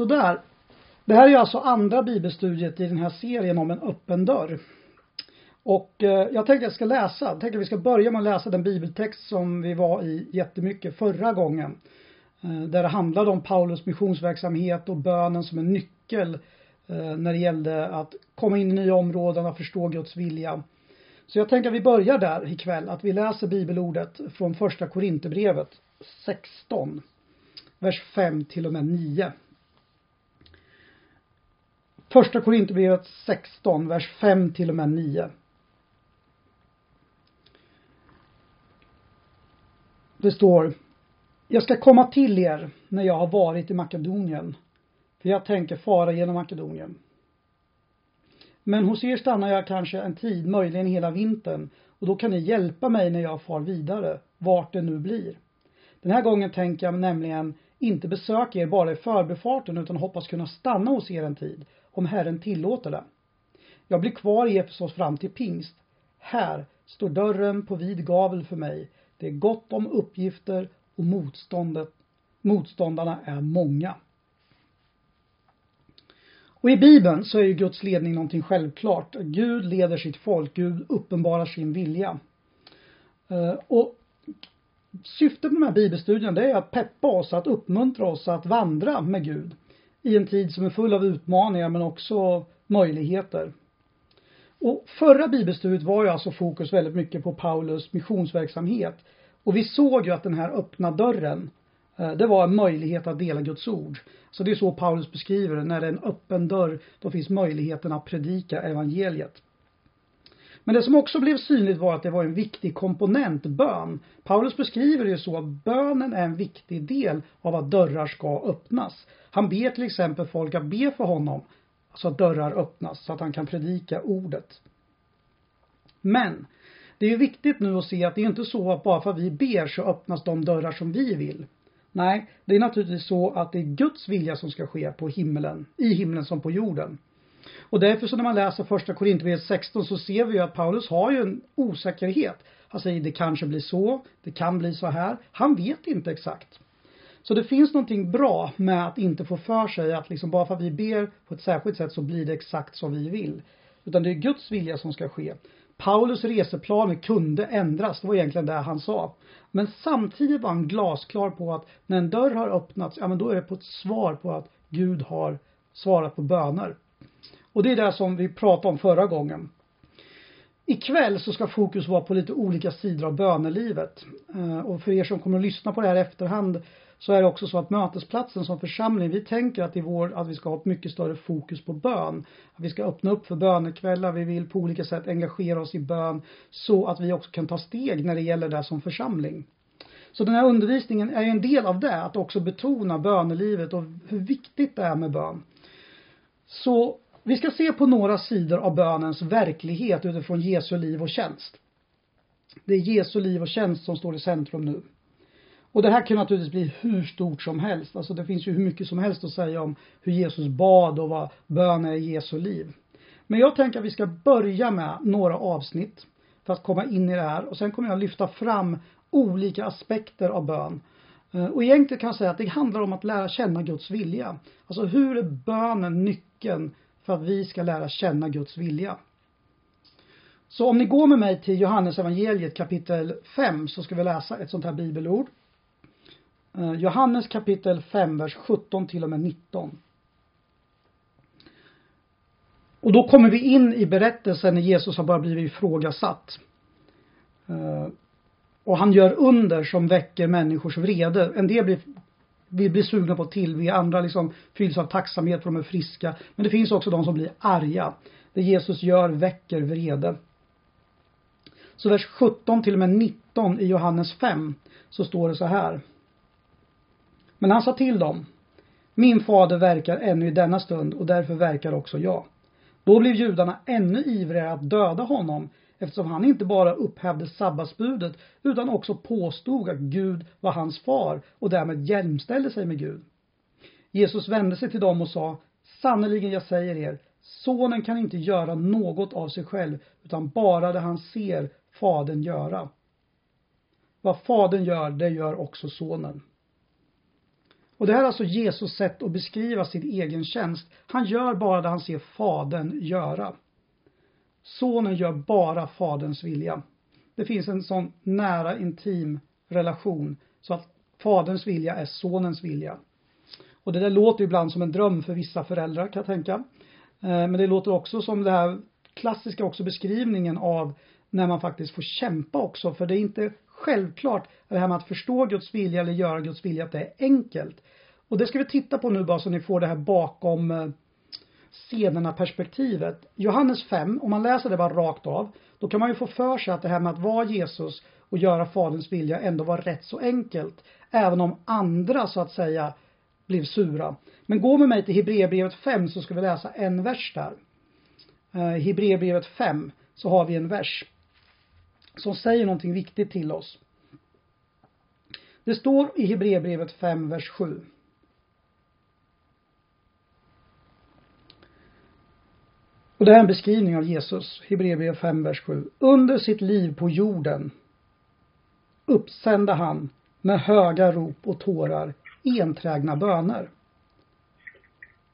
Sådär. Det här är alltså andra bibelstudiet i den här serien om en öppen dörr. Och eh, jag tänkte jag ska läsa, jag tänkte vi ska börja med att läsa den bibeltext som vi var i jättemycket förra gången. Eh, där det handlade om Paulus missionsverksamhet och bönen som en nyckel eh, när det gällde att komma in i nya områden och förstå Guds vilja. Så jag tänker att vi börjar där ikväll, att vi läser bibelordet från första Korinthierbrevet 16, vers 5 till och med 9. Första Korinthierbrevet 16, vers 5 till och med 9. Det står Jag ska komma till er när jag har varit i Makedonien, för jag tänker fara genom Makedonien. Men hos er stannar jag kanske en tid, möjligen hela vintern, och då kan ni hjälpa mig när jag far vidare, vart det nu blir. Den här gången tänker jag nämligen inte besöka er bara i förbifarten utan hoppas kunna stanna hos er en tid om Herren tillåter det. Jag blir kvar i Efesos fram till pingst. Här står dörren på vid gavel för mig. Det är gott om uppgifter och motståndet, motståndarna är många. Och i Bibeln så är ju Guds ledning någonting självklart. Gud leder sitt folk, Gud uppenbarar sin vilja. Eh, och syftet med de här bibelstudierna det är att peppa oss, att uppmuntra oss att vandra med Gud i en tid som är full av utmaningar men också möjligheter. Och förra bibelstudiet var ju alltså fokus väldigt mycket på Paulus missionsverksamhet. Och vi såg ju att den här öppna dörren, eh, det var en möjlighet att dela Guds ord. Så det är så Paulus beskriver det, när det är en öppen dörr, då finns möjligheten att predika evangeliet. Men det som också blev synligt var att det var en viktig komponent, bön. Paulus beskriver det ju så att bönen är en viktig del av att dörrar ska öppnas. Han ber till exempel folk att be för honom så att dörrar öppnas så att han kan predika ordet. Men det är ju viktigt nu att se att det är inte så att bara för att vi ber så öppnas de dörrar som vi vill. Nej, det är naturligtvis så att det är Guds vilja som ska ske på himlen, i himlen som på jorden. Och därför så när man läser första Korinthierbrevet 16 så ser vi ju att Paulus har ju en osäkerhet. Han säger det kanske blir så, det kan bli så här. Han vet inte exakt. Så det finns någonting bra med att inte få för sig att liksom bara för att vi ber på ett särskilt sätt så blir det exakt som vi vill. Utan det är Guds vilja som ska ske. Paulus reseplaner kunde ändras, det var egentligen det han sa. Men samtidigt var han glasklar på att när en dörr har öppnats, ja men då är det på ett svar på att Gud har svarat på böner. Och det är det som vi pratade om förra gången. Ikväll så ska fokus vara på lite olika sidor av bönelivet. Eh, och för er som kommer att lyssna på det här i efterhand så är det också så att mötesplatsen som församling, vi tänker att i vår, att vi ska ha ett mycket större fokus på bön. Att vi ska öppna upp för bönekvällar, vi vill på olika sätt engagera oss i bön så att vi också kan ta steg när det gäller det som församling. Så den här undervisningen är en del av det, att också betona bönelivet och hur viktigt det är med bön. Så vi ska se på några sidor av bönens verklighet utifrån Jesu liv och tjänst. Det är Jesu liv och tjänst som står i centrum nu. Och det här kan naturligtvis bli hur stort som helst. Alltså det finns ju hur mycket som helst att säga om hur Jesus bad och vad bön är i Jesu liv. Men jag tänker att vi ska börja med några avsnitt för att komma in i det här och sen kommer jag lyfta fram olika aspekter av bön. Eh, och egentligen kan jag säga att det handlar om att lära känna Guds vilja. Alltså hur är bönen nyckeln för att vi ska lära känna Guds vilja? Så om ni går med mig till Johannes evangeliet kapitel 5 så ska vi läsa ett sånt här bibelord. Eh, Johannes kapitel 5, vers 17 till och med 19. Och då kommer vi in i berättelsen när Jesus har bara blivit ifrågasatt. Eh, och han gör under som väcker människors vrede. En del blir, vi blir sugna på till, vi andra liksom fylls av tacksamhet för de är friska. Men det finns också de som blir arga. Det Jesus gör väcker vrede. Så vers 17 till och med 19 i Johannes 5 så står det så här. Men han sa till dem, min fader verkar ännu i denna stund och därför verkar också jag. Då blev judarna ännu ivrigare att döda honom eftersom han inte bara upphävde sabbatsbudet utan också påstod att Gud var hans far och därmed jämställde sig med Gud. Jesus vände sig till dem och sa, sannerligen jag säger er, sonen kan inte göra något av sig själv utan bara det han ser fadern göra. Vad fadern gör, det gör också sonen. Och det här är alltså Jesus sätt att beskriva sin egen tjänst. Han gör bara det han ser fadern göra. Sonen gör bara faderns vilja. Det finns en sån nära intim relation så att faderns vilja är sonens vilja. Och det där låter ibland som en dröm för vissa föräldrar kan jag tänka. Eh, men det låter också som det här klassiska också beskrivningen av när man faktiskt får kämpa också för det är inte självklart det här med att förstå Guds vilja eller göra Guds vilja att det är enkelt. Och det ska vi titta på nu bara så ni får det här bakom eh, scenerna perspektivet. Johannes 5, om man läser det bara rakt av, då kan man ju få för sig att det här med att vara Jesus och göra faderns vilja ändå var rätt så enkelt. Även om andra så att säga blev sura. Men gå med mig till Hebreerbrevet 5 så ska vi läsa en vers där. Eh, Hebreerbrevet 5 så har vi en vers som säger någonting viktigt till oss. Det står i Hebreerbrevet 5, vers 7. Och det här är en beskrivning av Jesus, Hebreerbrevet 5, vers 7. Under sitt liv på jorden uppsände han med höga rop och tårar enträgna böner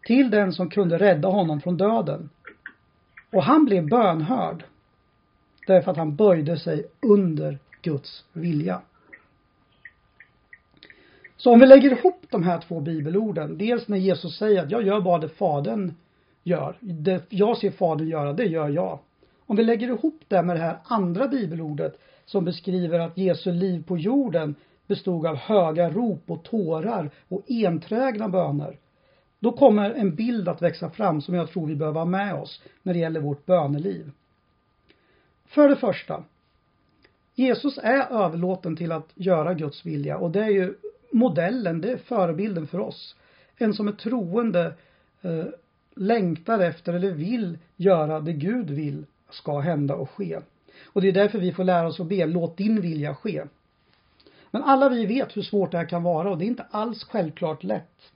till den som kunde rädda honom från döden. Och han blev bönhörd därför att han böjde sig under Guds vilja. Så om vi lägger ihop de här två bibelorden, dels när Jesus säger att jag gör bara det Fadern gör, det jag ser Fadern göra, det gör jag. Om vi lägger ihop det med det här andra bibelordet som beskriver att Jesu liv på jorden bestod av höga rop och tårar och enträgna böner. Då kommer en bild att växa fram som jag tror vi behöver ha med oss när det gäller vårt böneliv. För det första, Jesus är överlåten till att göra Guds vilja och det är ju modellen, det är förebilden för oss. En som är troende eh, längtar efter eller vill göra det Gud vill ska hända och ske. Och det är därför vi får lära oss att be, låt din vilja ske. Men alla vi vet hur svårt det här kan vara och det är inte alls självklart lätt.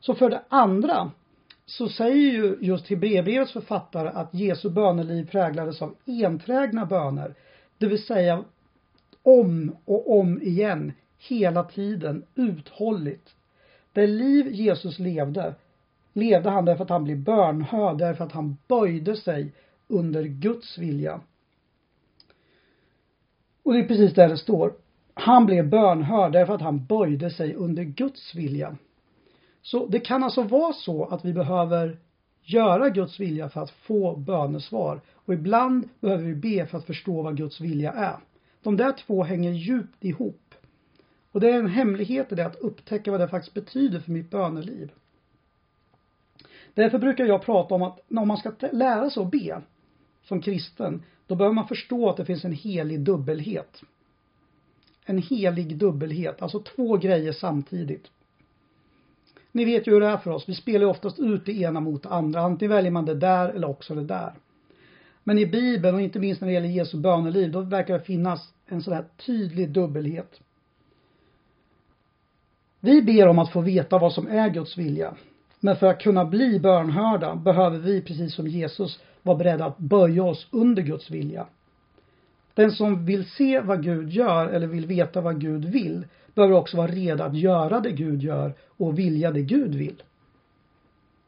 Så för det andra så säger ju just Hebreerbrevets författare att Jesu böneliv präglades av enträgna böner. Det vill säga om och om igen, hela tiden, uthålligt. Det liv Jesus levde, levde han därför att han blev bönhörd, därför att han böjde sig under Guds vilja. Och det är precis där det står. Han blev bönhörd därför att han böjde sig under Guds vilja. Så det kan alltså vara så att vi behöver göra Guds vilja för att få bönesvar. Och ibland behöver vi be för att förstå vad Guds vilja är. De där två hänger djupt ihop. Och det är en hemlighet i det att upptäcka vad det faktiskt betyder för mitt böneliv. Därför brukar jag prata om att om man ska lära sig att be som kristen, då behöver man förstå att det finns en helig dubbelhet. En helig dubbelhet, alltså två grejer samtidigt. Ni vet ju hur det är för oss. Vi spelar oftast ut det ena mot det andra. Antingen väljer man det där eller också det där. Men i Bibeln och inte minst när det gäller Jesu böneliv, då verkar det finnas en sån här tydlig dubbelhet. Vi ber om att få veta vad som är Guds vilja. Men för att kunna bli bönhörda behöver vi, precis som Jesus, vara beredda att böja oss under Guds vilja. Den som vill se vad Gud gör eller vill veta vad Gud vill behöver också vara redo att göra det Gud gör och vilja det Gud vill.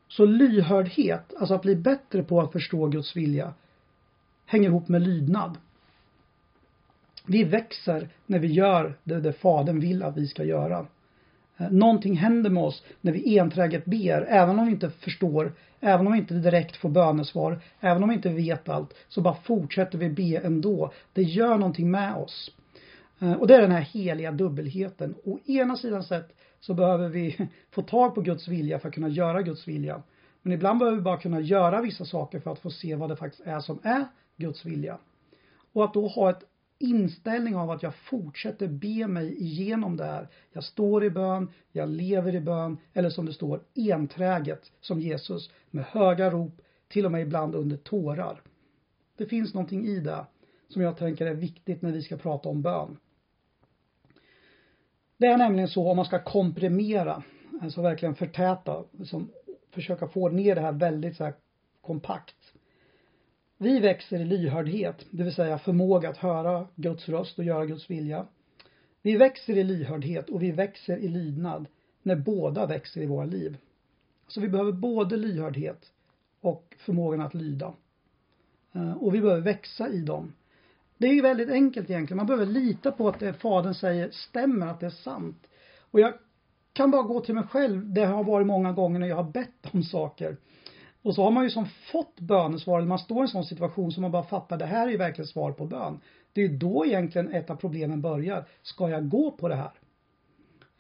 Så lyhördhet, alltså att bli bättre på att förstå Guds vilja, hänger ihop med lydnad. Vi växer när vi gör det, det Fadern vill att vi ska göra. Eh, någonting händer med oss när vi enträget ber, även om vi inte förstår, även om vi inte direkt får bönesvar, även om vi inte vet allt, så bara fortsätter vi be ändå. Det gör någonting med oss. Eh, och det är den här heliga dubbelheten. Å ena sidan sett så behöver vi få tag på Guds vilja för att kunna göra Guds vilja. Men ibland behöver vi bara kunna göra vissa saker för att få se vad det faktiskt är som är Guds vilja. Och att då ha ett inställning av att jag fortsätter be mig igenom det här. Jag står i bön, jag lever i bön eller som det står enträget som Jesus med höga rop, till och med ibland under tårar. Det finns någonting i det som jag tänker är viktigt när vi ska prata om bön. Det är nämligen så om man ska komprimera, alltså verkligen förtäta, liksom försöka få ner det här väldigt så här kompakt. Vi växer i lyhördhet, det vill säga förmåga att höra Guds röst och göra Guds vilja. Vi växer i lyhördhet och vi växer i lydnad när båda växer i våra liv. Så vi behöver både lyhördhet och förmågan att lyda. Eh, och vi behöver växa i dem. Det är ju väldigt enkelt egentligen. Man behöver lita på att det fadern säger stämmer, att det är sant. Och jag kan bara gå till mig själv. Det har varit många gånger när jag har bett om saker. Och så har man ju som fått bönesvar, eller man står i en sån situation som man bara fattar, det här är ju verkligen svar på bön. Det är då egentligen ett av problemen börjar. Ska jag gå på det här?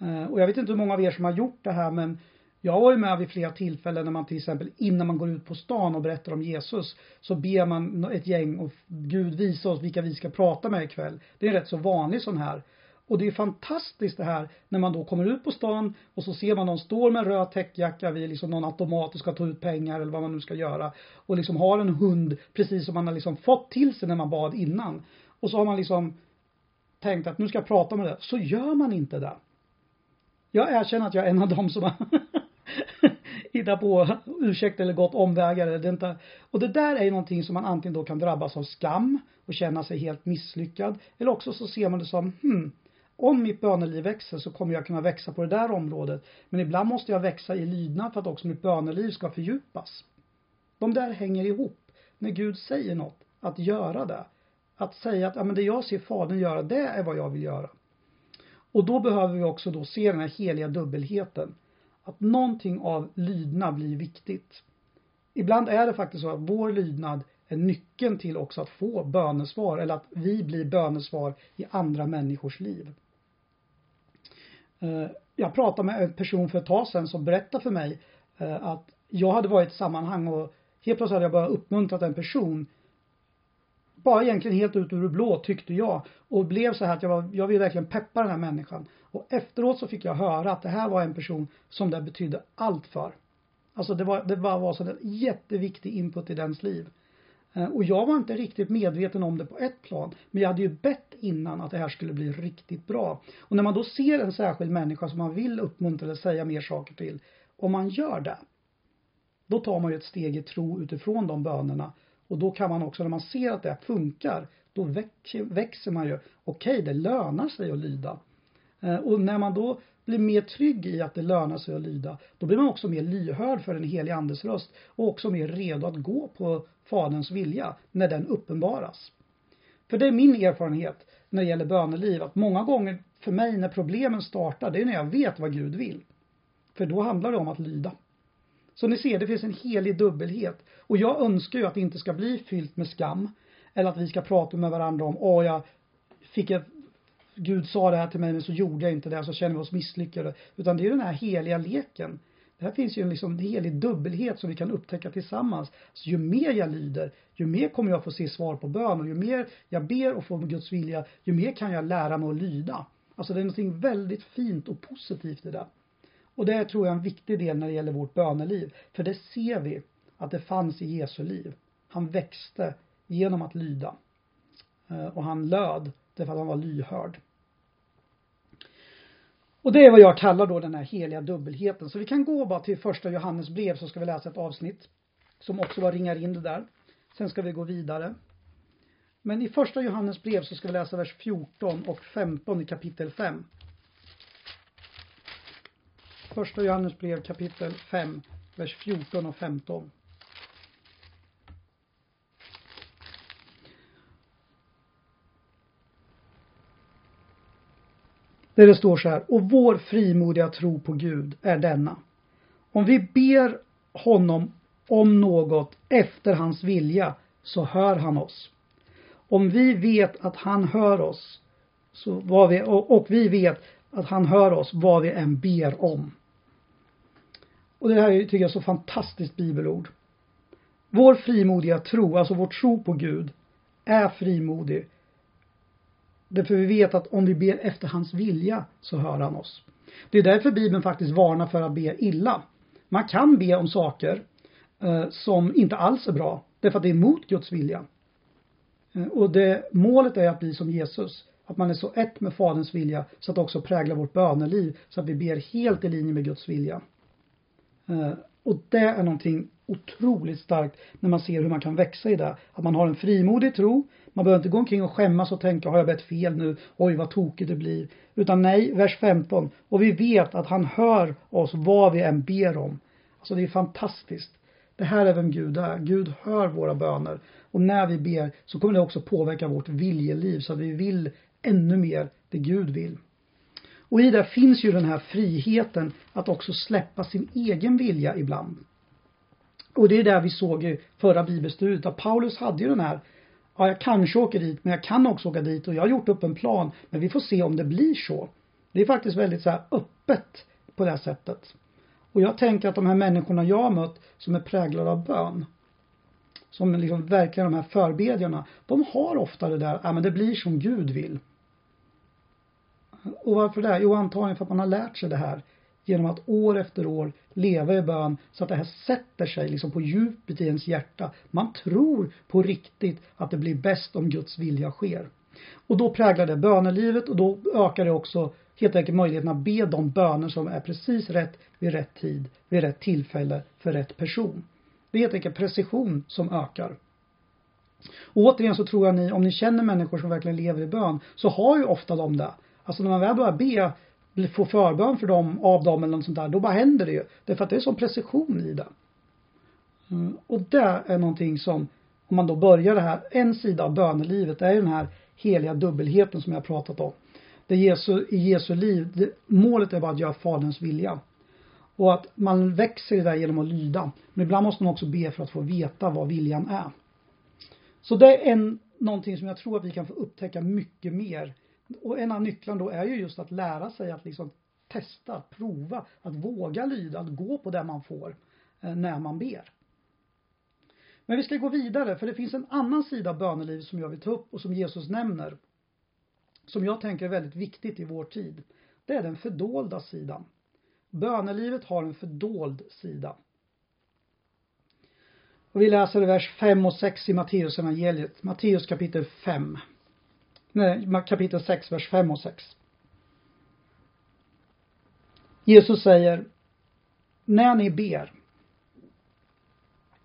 Eh, och jag vet inte hur många av er som har gjort det här men jag har varit med vid flera tillfällen när man till exempel innan man går ut på stan och berättar om Jesus så ber man ett gäng och Gud visa oss vilka vi ska prata med ikväll. Det är en rätt så vanlig sån här. Och det är fantastiskt det här när man då kommer ut på stan och så ser man någon står med en röd täckjacka vid liksom någon automat och ska ta ut pengar eller vad man nu ska göra och liksom har en hund precis som man har liksom fått till sig när man bad innan. Och så har man liksom tänkt att nu ska jag prata med det. Så gör man inte det. Jag erkänner att jag är en av dem som har hittat på ursäkt eller gått omvägar inte. Och det där är ju någonting som man antingen då kan drabbas av skam och känna sig helt misslyckad. Eller också så ser man det som, hmm, om mitt böneliv växer så kommer jag kunna växa på det där området. Men ibland måste jag växa i lydnad för att också mitt böneliv ska fördjupas. De där hänger ihop. När Gud säger något, att göra det. Att säga att, ja men det jag ser Fadern göra, det är vad jag vill göra. Och då behöver vi också då se den här heliga dubbelheten. Att någonting av lydnad blir viktigt. Ibland är det faktiskt så att vår lydnad är nyckeln till också att få bönesvar eller att vi blir bönesvar i andra människors liv. Eh, jag pratade med en person för ett tag sedan som berättade för mig eh, att jag hade varit i ett sammanhang och helt plötsligt hade jag bara uppmuntrat en person bara egentligen helt ut ur det blå tyckte jag och blev så här att jag var, jag vill verkligen peppa den här människan och efteråt så fick jag höra att det här var en person som det betydde allt för. Alltså det var, det bara var så en jätteviktig input i dens liv. Eh, och jag var inte riktigt medveten om det på ett plan. Men jag hade ju bett innan att det här skulle bli riktigt bra. Och när man då ser en särskild människa som man vill uppmuntra eller säga mer saker till. Om man gör det. Då tar man ju ett steg i tro utifrån de bönerna. Och då kan man också, när man ser att det funkar, då växer man ju. Okej, okay, det lönar sig att lyda. Eh, och när man då blir mer trygg i att det lönar sig att lyda, då blir man också mer lyhörd för den helige andes röst och också mer redo att gå på Faderns vilja när den uppenbaras. För det är min erfarenhet när det gäller böneliv att många gånger för mig när problemen startar, det är när jag vet vad Gud vill. För då handlar det om att lyda. Så ni ser, det finns en helig dubbelhet. Och jag önskar ju att det inte ska bli fyllt med skam. Eller att vi ska prata med varandra om, åh jag fick ett Gud sa det här till mig men så gjorde jag inte det alltså, så känner vi oss misslyckade. Utan det är den här heliga leken. Det här finns ju en liksom helig dubbelhet som vi kan upptäcka tillsammans. Så ju mer jag lyder, ju mer kommer jag få se svar på bön och ju mer jag ber och får Guds vilja, ju mer kan jag lära mig att lyda. Alltså det är någonting väldigt fint och positivt i det. Och det tror jag är en viktig del när det gäller vårt böneliv. För det ser vi att det fanns i Jesu liv. Han växte genom att lyda. Eh, och han löd därför att han var lyhörd. Och det är vad jag kallar då den här heliga dubbelheten. Så vi kan gå bara till första Johannes brev så ska vi läsa ett avsnitt som också bara ringar in det där. Sen ska vi gå vidare. Men i första Johannes brev så ska vi läsa vers 14 och 15 i kapitel 5. Första Johannes brev kapitel 5, vers 14 och 15. Där det står så här, och vår frimodiga tro på Gud är denna. Om vi ber honom om något efter hans vilja så hör han oss. Om vi vet att han hör oss så vad vi, och, vi vet att han hör oss vad vi än ber om. Och det här tycker jag är så fantastiskt bibelord. Vår frimodiga tro, alltså vår tro på Gud, är frimodig Därför vi vet att om vi ber efter hans vilja så hör han oss. Det är därför Bibeln faktiskt varnar för att be illa. Man kan be om saker eh, som inte alls är bra, därför att det är emot Guds vilja. Eh, och det, målet är att bli som Jesus, att man är så ett med Faderns vilja så att det också präglar vårt böneliv så att vi ber helt i linje med Guds vilja. Eh, och det är någonting otroligt starkt när man ser hur man kan växa i det. Att man har en frimodig tro. Man behöver inte gå omkring och skämmas och tänka, har jag bett fel nu? Oj, vad tokigt det blir. Utan nej, vers 15. Och vi vet att han hör oss vad vi än ber om. Alltså det är fantastiskt. Det här är vem Gud är. Gud hör våra böner. Och när vi ber så kommer det också påverka vårt viljeliv så att vi vill ännu mer det Gud vill. Och i det finns ju den här friheten att också släppa sin egen vilja ibland. Och det är där vi såg i förra bibelstudiet att Paulus hade ju den här Ja, jag kanske åker dit, men jag kan också åka dit och jag har gjort upp en plan, men vi får se om det blir så. Det är faktiskt väldigt så här öppet på det här sättet. Och jag tänker att de här människorna jag har mött som är präglade av bön, som liksom verkligen de här förbedjarna, de har ofta det där, ja men det blir som Gud vill. Och varför det? Jo, antagligen för att man har lärt sig det här genom att år efter år leva i bön så att det här sätter sig liksom på djupet i ens hjärta. Man tror på riktigt att det blir bäst om Guds vilja sker. Och då präglar det bönelivet och då ökar det också helt enkelt möjligheten att be de böner som är precis rätt vid rätt tid, vid rätt tillfälle, för rätt person. Det är helt enkelt precision som ökar. Och återigen så tror jag ni, om ni känner människor som verkligen lever i bön, så har ju ofta de det. Alltså när man väl börjar be, få förbön för dem, av dem eller något sånt där, då bara händer det ju. Därför att det är sån precision i det. Mm, och det är någonting som, om man då börjar det här, en sida av bönelivet är ju den här heliga dubbelheten som jag pratat om. Det Jesu, i Jesu liv, det, målet är bara att göra Faderns vilja. Och att man växer i det genom att lyda. Men ibland måste man också be för att få veta vad viljan är. Så det är en, någonting som jag tror att vi kan få upptäcka mycket mer och en av nycklarna då är ju just att lära sig att liksom testa, prova, att våga lyda, att gå på det man får eh, när man ber. Men vi ska gå vidare för det finns en annan sida av bönelivet som jag vill ta upp och som Jesus nämner. Som jag tänker är väldigt viktigt i vår tid. Det är den fördolda sidan. Bönelivet har en fördold sida. Och vi läser vers 5 och 6 i Matteus evangeliet. Matteus kapitel 5 nej, kapitel 6, vers 5 och 6. Jesus säger, när ni ber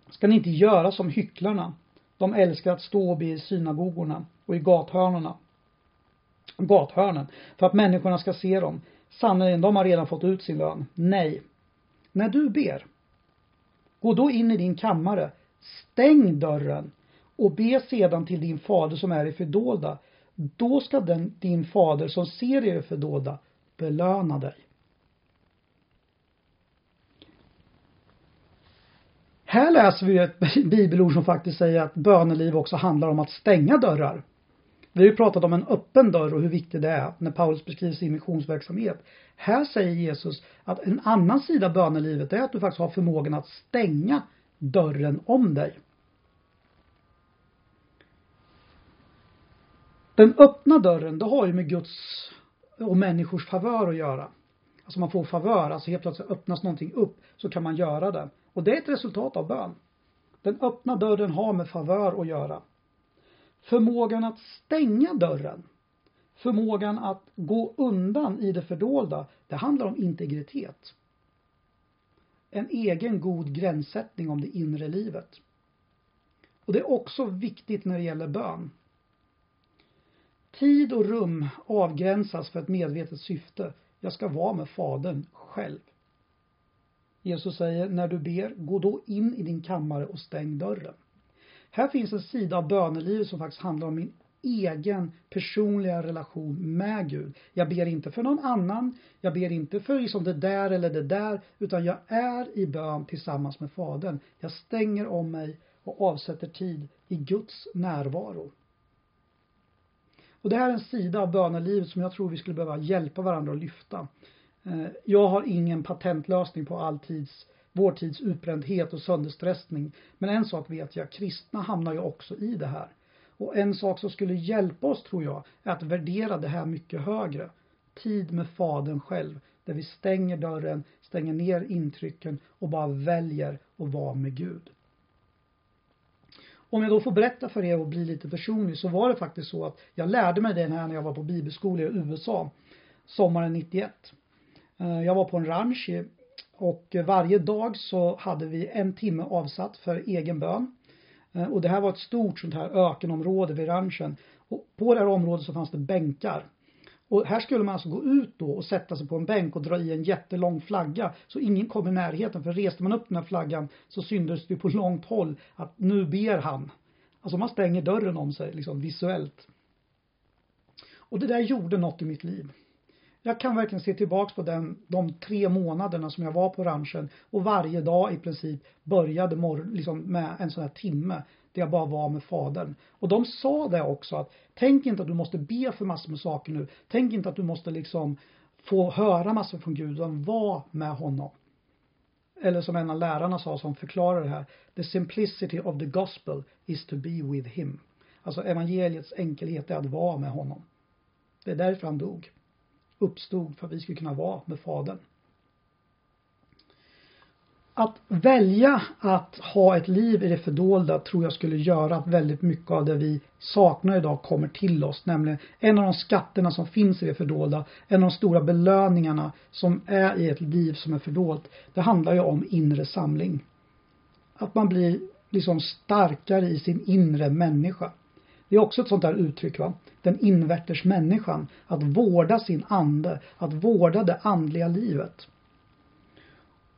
ska ni inte göra som hycklarna. De älskar att stå och be i synagogorna och i gathörnorna, gathörnen, för att människorna ska se dem. Sannerligen, de har redan fått ut sin lön. Nej. När du ber, gå då in i din kammare, stäng dörren och be sedan till din fader som är i fördolda då ska den, din fader som ser er fördolda belöna dig. Här läser vi ett bibelord som faktiskt säger att böneliv också handlar om att stänga dörrar. Vi har ju pratat om en öppen dörr och hur viktigt det är när Paulus beskriver sin missionsverksamhet. Här säger Jesus att en annan sida av bönelivet är att du faktiskt har förmågan att stänga dörren om dig. Den öppna dörren, det har ju med Guds och människors favör att göra. Alltså man får favör, alltså helt plötsligt öppnas någonting upp så kan man göra det. Och det är ett resultat av bön. Den öppna dörren har med favör att göra. Förmågan att stänga dörren, förmågan att gå undan i det fördolda, det handlar om integritet. En egen god gränssättning om det inre livet. Och det är också viktigt när det gäller bön. Tid och rum avgränsas för ett medvetet syfte. Jag ska vara med Fadern själv. Jesus säger, när du ber, gå då in i din kammare och stäng dörren. Här finns en sida av bönelivet som faktiskt handlar om min egen personliga relation med Gud. Jag ber inte för någon annan, jag ber inte för liksom det där eller det där, utan jag är i bön tillsammans med Fadern. Jag stänger om mig och avsätter tid i Guds närvaro. Och det här är en sida av bönelivet som jag tror vi skulle behöva hjälpa varandra att lyfta. Eh, jag har ingen patentlösning på all tids, vår tids utbrändhet och sönderstressning. Men en sak vet jag, kristna hamnar ju också i det här. Och en sak som skulle hjälpa oss tror jag är att värdera det här mycket högre. Tid med Fadern själv, där vi stänger dörren, stänger ner intrycken och bara väljer att vara med Gud. Om jag då får berätta för er och bli lite personlig så var det faktiskt så att jag lärde mig det här när jag var på bibelskola i USA sommaren 91. Eh, jag var på en ranch och varje dag så hade vi en timme avsatt för egen bön. Eh, och det här var ett stort sånt här ökenområde vid ranchen. Och på det här området så fanns det bänkar. Och här skulle man alltså gå ut då och sätta sig på en bänk och dra i en jättelång flagga så ingen kom i närheten. För reste man upp den här flaggan så syntes det på långt håll att nu ber han. Alltså man stänger dörren om sig liksom visuellt. Och det där gjorde något i mitt liv. Jag kan verkligen se tillbaks på den, de tre månaderna som jag var på ranchen och varje dag i princip började morgon, liksom med en sån här timme där jag bara var med fadern. Och de sa det också att tänk inte att du måste be för massor med saker nu. Tänk inte att du måste liksom få höra massor från Gud, utan var med honom. Eller som en av lärarna sa som förklarar det här. The simplicity of the gospel is to be with him. Alltså evangeliets enkelhet är att vara med honom. Det är därför han dog. Uppstod för att vi skulle kunna vara med Fadern. Att välja att ha ett liv i det fördolda tror jag skulle göra att väldigt mycket av det vi saknar idag kommer till oss. Nämligen en av de skatterna som finns i det fördolda, en av de stora belöningarna som är i ett liv som är fördolt. Det handlar ju om inre samling. Att man blir liksom starkare i sin inre människa. Det är också ett sånt där uttryck va. Den invärtes människan. Att vårda sin ande. Att vårda det andliga livet.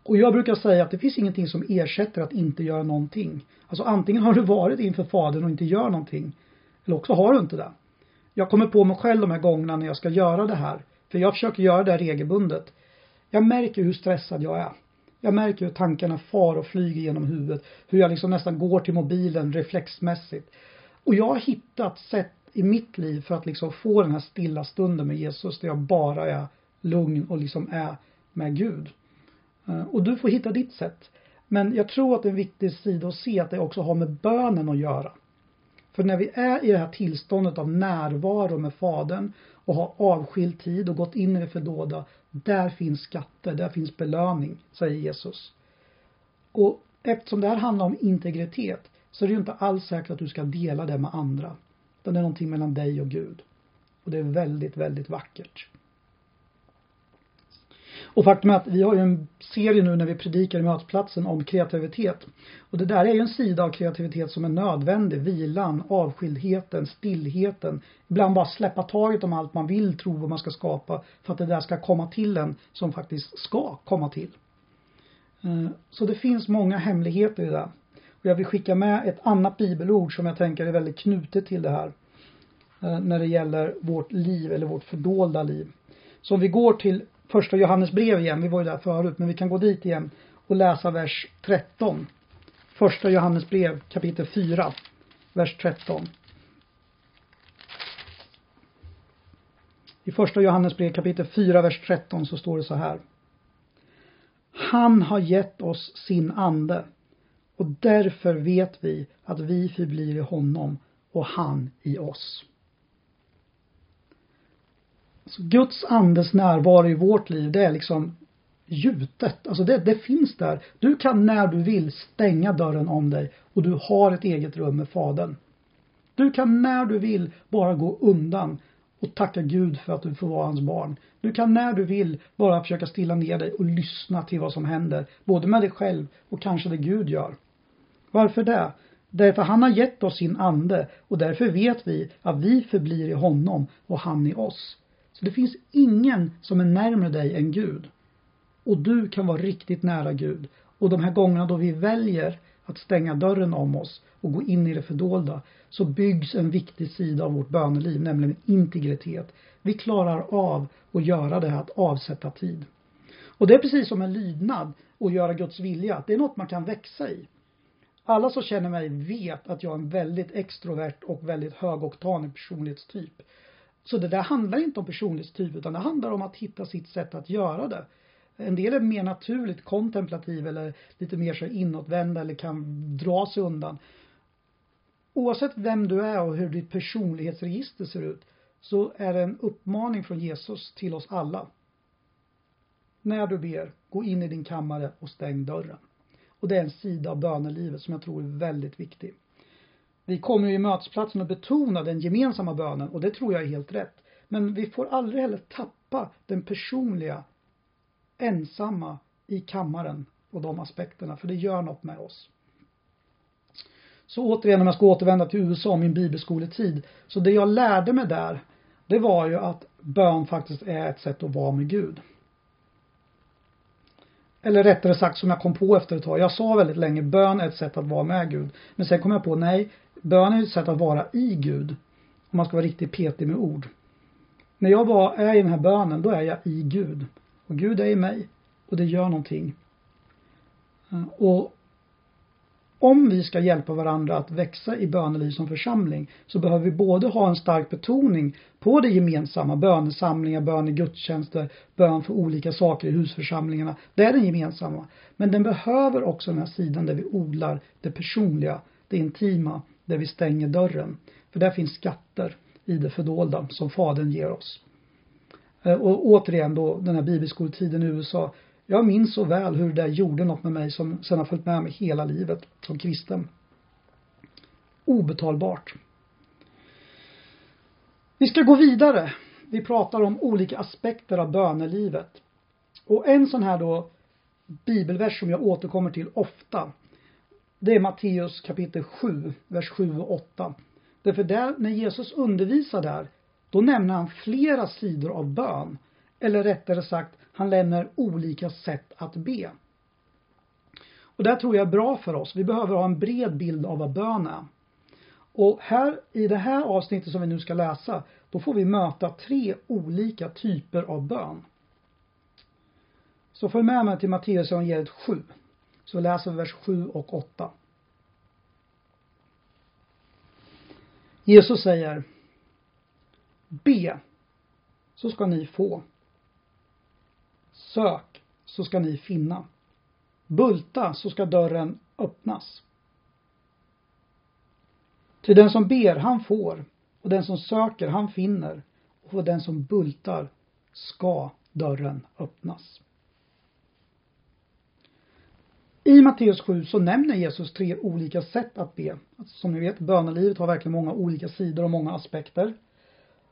Och jag brukar säga att det finns ingenting som ersätter att inte göra någonting. Alltså antingen har du varit inför Fadern och inte gör någonting. Eller också har du inte det. Jag kommer på mig själv de här gångerna när jag ska göra det här. För jag försöker göra det här regelbundet. Jag märker hur stressad jag är. Jag märker hur tankarna far och flyger genom huvudet. Hur jag liksom nästan går till mobilen reflexmässigt. Och jag har hittat sätt i mitt liv för att liksom få den här stilla stunden med Jesus där jag bara är lugn och liksom är med Gud. Eh, och du får hitta ditt sätt. Men jag tror att det är en viktig sida att se att det också har med bönen att göra. För när vi är i det här tillståndet av närvaro med Fadern och har avskild tid och gått in i det fördolda, där finns skatter, där finns belöning, säger Jesus. Och eftersom det här handlar om integritet så är det ju inte alls säkert att du ska dela det med andra. Utan det är någonting mellan dig och Gud. Och det är väldigt, väldigt vackert. Och faktum är att vi har ju en serie nu när vi predikar i mötesplatsen om kreativitet. Och det där är ju en sida av kreativitet som är nödvändig. Vilan, avskildheten, stillheten. Ibland bara släppa taget om allt man vill tro vad man ska skapa för att det där ska komma till en som faktiskt ska komma till. Eh, så det finns många hemligheter i det. Och jag vill skicka med ett annat bibelord som jag tänker är väldigt knutet till det här. Eh, när det gäller vårt liv eller vårt fördolda liv. Så om vi går till första Johannes brev igen, vi var ju där förut, men vi kan gå dit igen och läsa vers 13. Första Johannes brev kapitel 4, vers 13. I första Johannes brev kapitel 4, vers 13 så står det så här. Han har gett oss sin ande och därför vet vi att vi förblir i honom och han i oss. Så Guds andes närvaro i vårt liv, det är liksom gjutet. Alltså det, det finns där. Du kan när du vill stänga dörren om dig och du har ett eget rum med Fadern. Du kan när du vill bara gå undan och tacka Gud för att du får vara hans barn. Du kan när du vill bara försöka stilla ner dig och lyssna till vad som händer, både med dig själv och kanske det Gud gör. Varför det? Därför han har gett oss sin ande och därför vet vi att vi förblir i honom och han i oss. Så det finns ingen som är närmare dig än Gud. Och du kan vara riktigt nära Gud. Och de här gångerna då vi väljer att stänga dörren om oss och gå in i det fördolda så byggs en viktig sida av vårt böneliv, nämligen integritet. Vi klarar av att göra det här, att avsätta tid. Och det är precis som en lydnad och göra Guds vilja. Det är något man kan växa i. Alla som känner mig vet att jag är en väldigt extrovert och väldigt högoktanig personlighetstyp. Så det där handlar inte om personlighetstyp utan det handlar om att hitta sitt sätt att göra det. En del är mer naturligt kontemplativ eller lite mer så inåtvända eller kan dra sig undan. Oavsett vem du är och hur ditt personlighetsregister ser ut så är det en uppmaning från Jesus till oss alla. När du ber, gå in i din kammare och stäng dörren. Och det är en sida av bönelivet som jag tror är väldigt viktig. Vi kommer ju i mötesplatsen att betona den gemensamma bönen och det tror jag är helt rätt. Men vi får aldrig heller tappa den personliga, ensamma i kammaren och de aspekterna, för det gör något med oss. Så återigen om jag ska återvända till USA, och min bibelskoletid. Så det jag lärde mig där, det var ju att bön faktiskt är ett sätt att vara med Gud. Eller rättare sagt som jag kom på efter ett tag. Jag sa väldigt länge bön är ett sätt att vara med Gud. Men sen kom jag på nej, bön är ett sätt att vara i Gud. Om man ska vara riktigt petig med ord. När jag var, är i den här bönen, då är jag i Gud. Och Gud är i mig. Och det gör någonting. Eh, och om vi ska hjälpa varandra att växa i böneliv som församling så behöver vi både ha en stark betoning på det gemensamma, bönesamlingar, bön i gudstjänster, bön för olika saker i husförsamlingarna. Det är den gemensamma. Men den behöver också den här sidan där vi odlar det personliga, det intima, där vi stänger dörren. För där finns skatter i det fördolda som Fadern ger oss. Eh, och återigen då den här bibelskoletiden i USA jag minns så väl hur det gjorde något med mig som sen har följt med mig hela livet som kristen. Obetalbart. Vi ska gå vidare. Vi pratar om olika aspekter av bönelivet. Och en sån här då bibelvers som jag återkommer till ofta. Det är Matteus kapitel 7, vers 7 och 8. Därför där, när Jesus undervisar där, då nämner han flera sidor av bön. Eller rättare sagt, han lämnar olika sätt att be. Och det tror jag är bra för oss. Vi behöver ha en bred bild av vad bön är. Och här i det här avsnittet som vi nu ska läsa, då får vi möta tre olika typer av bön. Så följ med mig till Matteus evangeliet 7. Så läser vi vers 7 och 8. Jesus säger Be, så ska ni få. Sök, så ska ni finna. Bulta, så ska dörren öppnas. Till den som ber, han får, och den som söker, han finner, och för den som bultar ska dörren öppnas. I Matteus 7 så nämner Jesus tre olika sätt att be. Alltså, som ni vet, bönelivet har verkligen många olika sidor och många aspekter.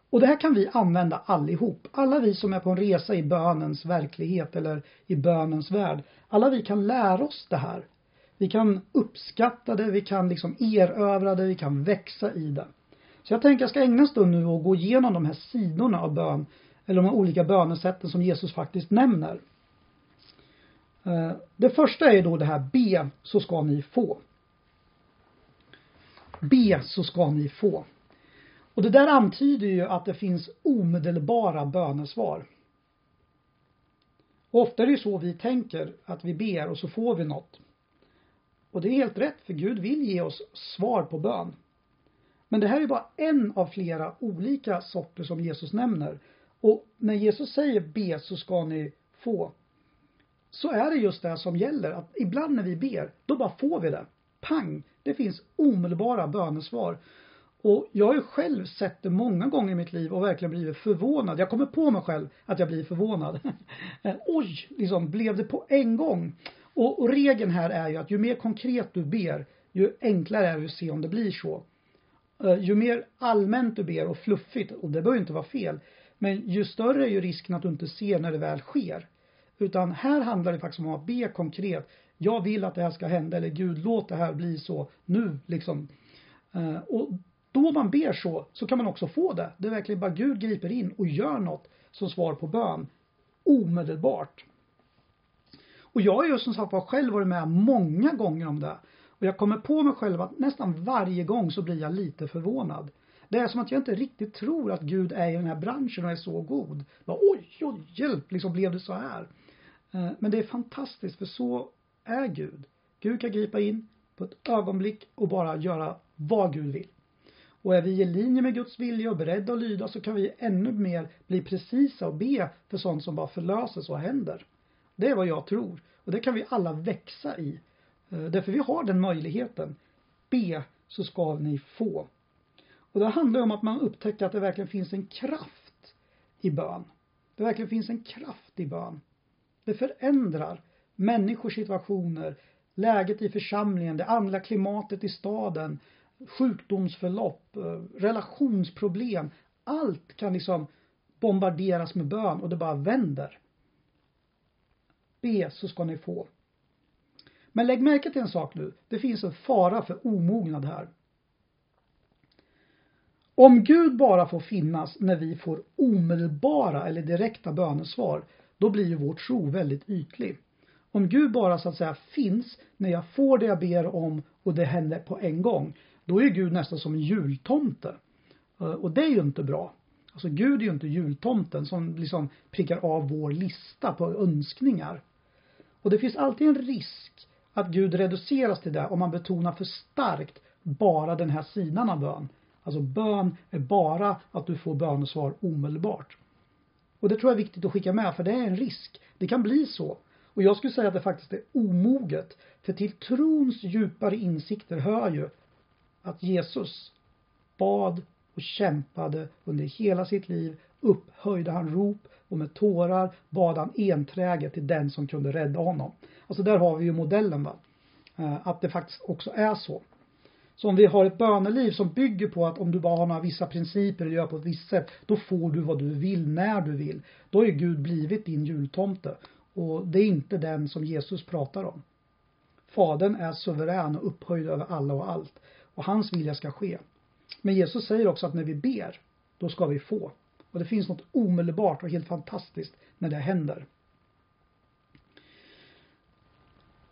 Och det här kan vi använda allihop. Alla vi som är på en resa i bönens verklighet eller i bönens värld. Alla vi kan lära oss det här. Vi kan uppskatta det, vi kan liksom erövra det, vi kan växa i det. Så jag tänker jag ska ägna en stund nu och gå igenom de här sidorna av bön. Eller de här olika bönesätten som Jesus faktiskt nämner. Eh, det första är då det här be så ska ni få. Be så ska ni få. Och det där antyder ju att det finns omedelbara bönesvar. Och ofta är det ju så vi tänker, att vi ber och så får vi något. Och det är helt rätt, för Gud vill ge oss svar på bön. Men det här är bara en av flera olika sorter som Jesus nämner. Och när Jesus säger be så ska ni få, så är det just det som gäller. Att ibland när vi ber, då bara får vi det. Pang! Det finns omedelbara bönesvar. Och jag har ju själv sett det många gånger i mitt liv och verkligen blivit förvånad. Jag kommer på mig själv att jag blir förvånad. Oj, liksom blev det på en gång. Och, och regeln här är ju att ju mer konkret du ber, ju enklare är det att se om det blir så. Uh, ju mer allmänt du ber och fluffigt, och det behöver inte vara fel, men ju större är ju risken att du inte ser när det väl sker. Utan här handlar det faktiskt om att be konkret. Jag vill att det här ska hända, eller Gud låt det här bli så nu liksom. Eh, och då man ber så, så kan man också få det. Det är verkligen bara Gud griper in och gör något som svar på bön. Omedelbart. Och jag har ju som sagt var själv varit med många gånger om det. Och jag kommer på mig själv att nästan varje gång så blir jag lite förvånad. Det är som att jag inte riktigt tror att Gud är i den här branschen och är så god. Bara, oj, oj, hjälp, liksom blev det så här. Eh, men det är fantastiskt för så är Gud. Gud kan gripa in på ett ögonblick och bara göra vad Gud vill. Och är vi i linje med Guds vilja och beredda att lyda så kan vi ännu mer bli precisa och be för sånt som bara förlöses och händer. Det är vad jag tror. Och det kan vi alla växa i. Eh, därför vi har den möjligheten. Be så ska ni få. Och det handlar om att man upptäcker att det verkligen finns en kraft i bön. Det verkligen finns en kraft i bön. Det förändrar människors situationer, läget i församlingen, det andliga klimatet i staden, sjukdomsförlopp, eh, relationsproblem. Allt kan liksom bombarderas med bön och det bara vänder. Be så ska ni få. Men lägg märke till en sak nu. Det finns en fara för omognad här. Om Gud bara får finnas när vi får omedelbara eller direkta bönesvar, då blir ju vår tro väldigt ytlig. Om Gud bara så att säga finns när jag får det jag ber om och det händer på en gång, då är Gud nästan som en jultomte. Eh, och det är ju inte bra. Alltså Gud är ju inte jultomten som liksom prickar av vår lista på önskningar. Och det finns alltid en risk att Gud reduceras till det om man betonar för starkt bara den här sidan av bön. Alltså bön är bara att du får bönesvar omedelbart. Och det tror jag är viktigt att skicka med för det är en risk. Det kan bli så. Och jag skulle säga att det faktiskt är omoget. För till trons djupare insikter hör ju att Jesus bad och kämpade under hela sitt liv. Upphöjde han rop och med tårar bad han enträget till den som kunde rädda honom. Alltså där har vi ju modellen va. Eh, att det faktiskt också är så. Så om vi har ett böneliv som bygger på att om du bara har några vissa principer och gör på ett visst sätt, då får du vad du vill när du vill. Då är Gud blivit din jultomte. Och det är inte den som Jesus pratar om. Fadern är suverän och upphöjd över alla och allt. Och hans vilja ska ske. Men Jesus säger också att när vi ber, då ska vi få. Och det finns något omedelbart och helt fantastiskt när det händer.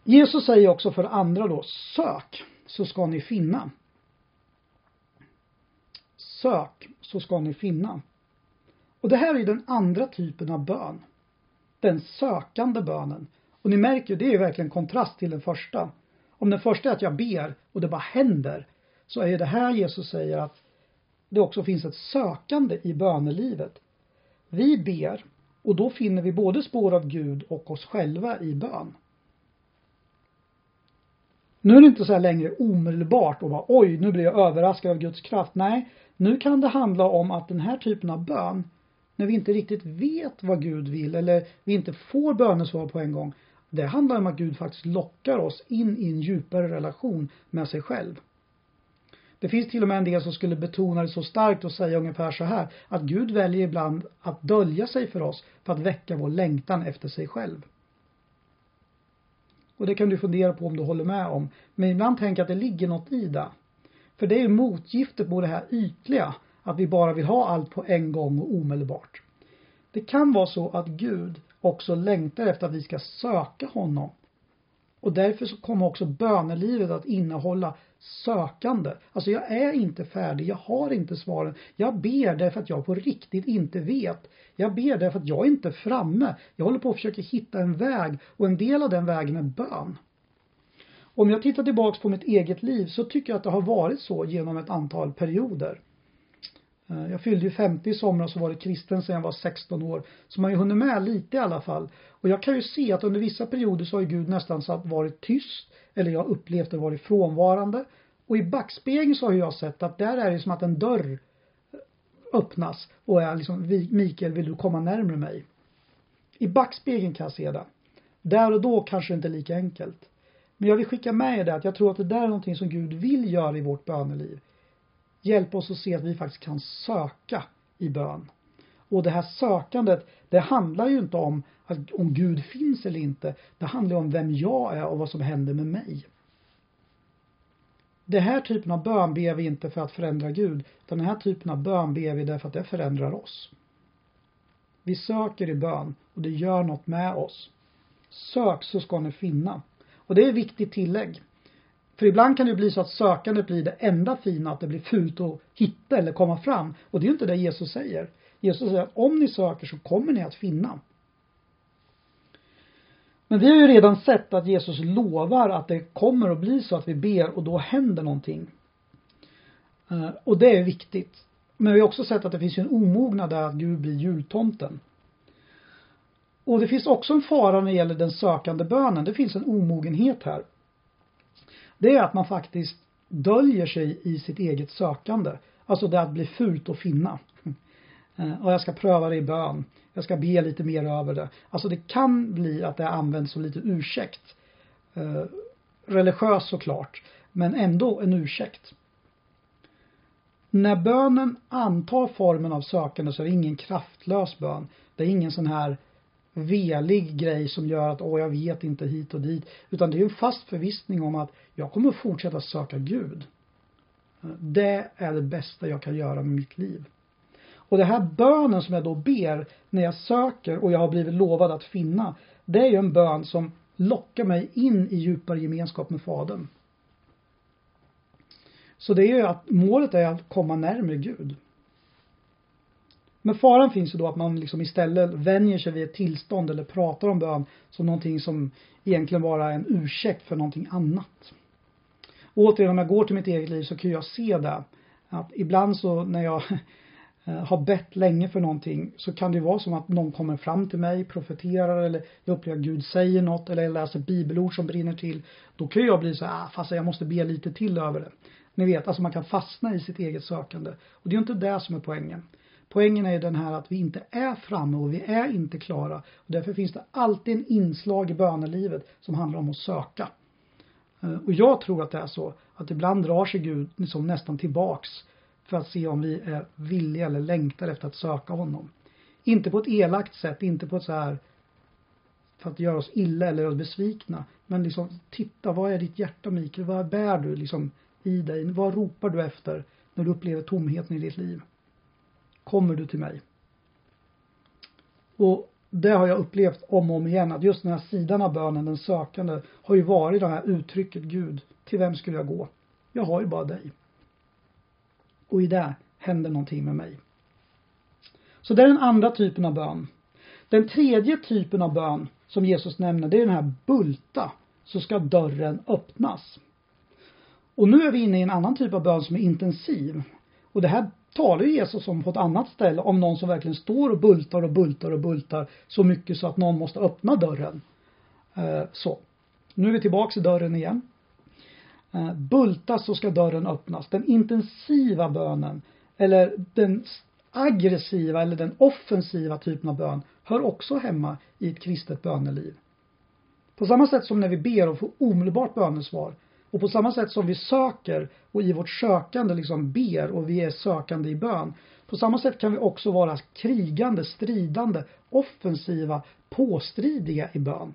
Jesus säger också för andra då, sök så ska ni finna. Sök så ska ni finna. Och det här är den andra typen av bön. Den sökande bönen. Och ni märker, det är verkligen kontrast till den första. Om den första är att jag ber och det bara händer, så är det här Jesus säger att det också finns ett sökande i bönelivet. Vi ber och då finner vi både spår av Gud och oss själva i bön. Nu är det inte så här längre omedelbart och bara oj, nu blir jag överraskad av Guds kraft. Nej, nu kan det handla om att den här typen av bön, när vi inte riktigt vet vad Gud vill eller vi inte får bönesvar på en gång, det handlar om att Gud faktiskt lockar oss in i en djupare relation med sig själv. Det finns till och med en del som skulle betona det så starkt och säga ungefär så här att Gud väljer ibland att dölja sig för oss för att väcka vår längtan efter sig själv. Och det kan du fundera på om du håller med om. Men ibland tänker jag att det ligger något i det. För det är motgiftet på det här ytliga, att vi bara vill ha allt på en gång och omedelbart. Det kan vara så att Gud också längtar efter att vi ska söka honom. Och därför så kommer också bönelivet att innehålla sökande. Alltså jag är inte färdig, jag har inte svaren. Jag ber därför att jag på riktigt inte vet. Jag ber därför att jag inte är framme. Jag håller på att försöka hitta en väg och en del av den vägen är bön. Om jag tittar tillbaks på mitt eget liv så tycker jag att det har varit så genom ett antal perioder. Eh, jag fyllde ju 50 i somras och varit kristen sedan jag var 16 år. Så man har ju hunnit med lite i alla fall. Och jag kan ju se att under vissa perioder så har ju Gud nästan varit tyst. Eller jag har upplevt det varit frånvarande. Och i backspegeln så har jag sett att där är det som att en dörr eh, öppnas och är liksom Mikael vill du komma närmare mig? I backspegeln kan jag se det. Där och då kanske det inte är lika enkelt. Men jag vill skicka med er det att jag tror att det där är någonting som Gud vill göra i vårt böneliv. Hjälp oss att se att vi faktiskt kan söka i bön. Och det här sökandet, det handlar ju inte om att, om Gud finns eller inte. Det handlar om vem jag är och vad som händer med mig. Den här typen av bön ber vi inte för att förändra Gud. Utan den här typen av bön ber vi därför att det förändrar oss. Vi söker i bön och det gör något med oss. Sök så ska ni finna. Och det är ett viktigt tillägg. För ibland kan det bli så att sökandet blir det enda fina, att det blir fult att hitta eller komma fram. Och det är ju inte det Jesus säger. Jesus säger att om ni söker så kommer ni att finna. Men vi har ju redan sett att Jesus lovar att det kommer att bli så att vi ber och då händer någonting. Eh, och det är viktigt. Men vi har också sett att det finns en omognad där att Gud blir jultomten. Och det finns också en fara när det gäller den sökande bönen. Det finns en omogenhet här. Det är att man faktiskt döljer sig i sitt eget sökande. Alltså det att bli fult att finna. Eh, och jag ska pröva det i bön. Jag ska be lite mer över det. Alltså det kan bli att det används som lite ursäkt. Eh, religiös såklart, men ändå en ursäkt. När bönen antar formen av sökande så är det ingen kraftlös bön. Det är ingen sån här velig grej som gör att, åh jag vet inte hit och dit. Utan det är en fast förvissning om att jag kommer fortsätta söka Gud. Det är det bästa jag kan göra med mitt liv. Och den här bönen som jag då ber när jag söker och jag har blivit lovad att finna. Det är ju en bön som lockar mig in i djupare gemenskap med Fadern. Så det är ju att målet är att komma närmare Gud. Men faran finns ju då att man liksom istället vänjer sig vid ett tillstånd eller pratar om bön som någonting som egentligen bara är en ursäkt för någonting annat. Och återigen, om jag går till mitt eget liv så kan jag se det. Att ibland så när jag eh, har bett länge för någonting så kan det vara som att någon kommer fram till mig, profeterar eller jag upplever att Gud säger något eller jag läser bibelord som brinner till. Då kan jag bli så här, ah, fast jag måste be lite till över det. Ni vet, alltså man kan fastna i sitt eget sökande. Och det är ju inte det som är poängen. Poängen är ju den här att vi inte är framme och vi är inte klara. Och därför finns det alltid en inslag i bönelivet som handlar om att söka. Eh, och jag tror att det är så att ibland drar sig Gud liksom nästan tillbaks för att se om vi är villiga eller längtar efter att söka honom. Inte på ett elakt sätt, inte på ett så här för att göra oss illa eller oss besvikna. Men liksom, titta, vad är ditt hjärta Mikael? Vad bär du liksom i dig? Vad ropar du efter när du upplever tomheten i ditt liv? Kommer du till mig? Och det har jag upplevt om och om igen att just den här sidan av bönen, den sökande, har ju varit det här uttrycket Gud, till vem skulle jag gå? Jag har ju bara dig. Och i det händer någonting med mig. Så det är den andra typen av bön. Den tredje typen av bön som Jesus nämner, det är den här bulta, så ska dörren öppnas. Och nu är vi inne i en annan typ av bön som är intensiv. Och det här talar ju Jesus om på ett annat ställe om någon som verkligen står och bultar och bultar och bultar så mycket så att någon måste öppna dörren. Eh, så. Nu är vi tillbaks i dörren igen. Eh, bultas så ska dörren öppnas. Den intensiva bönen eller den aggressiva eller den offensiva typen av bön hör också hemma i ett kristet böneliv. På samma sätt som när vi ber och får omedelbart bönesvar och på samma sätt som vi söker och i vårt sökande liksom ber och vi är sökande i bön. På samma sätt kan vi också vara krigande, stridande, offensiva, påstridiga i bön.